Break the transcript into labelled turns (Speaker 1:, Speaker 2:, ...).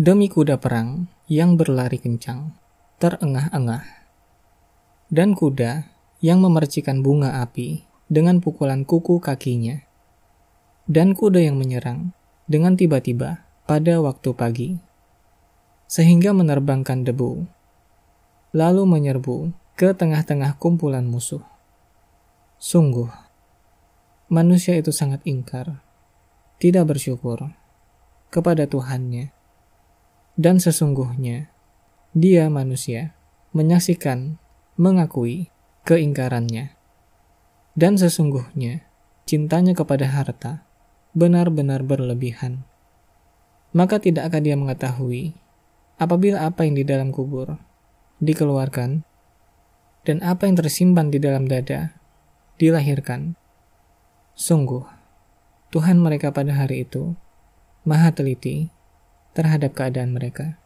Speaker 1: demi kuda perang yang berlari kencang, terengah-engah, dan kuda yang memercikan bunga api dengan pukulan kuku kakinya, dan kuda yang menyerang dengan tiba-tiba pada waktu pagi, sehingga menerbangkan debu, lalu menyerbu ke tengah-tengah kumpulan musuh. Sungguh, manusia itu sangat ingkar, tidak bersyukur kepada Tuhannya dan sesungguhnya, dia manusia menyaksikan, mengakui keingkarannya. Dan sesungguhnya, cintanya kepada harta benar-benar berlebihan. Maka tidak akan dia mengetahui apabila apa yang di dalam kubur dikeluarkan dan apa yang tersimpan di dalam dada dilahirkan. Sungguh, Tuhan mereka pada hari itu maha teliti terhadap keadaan mereka.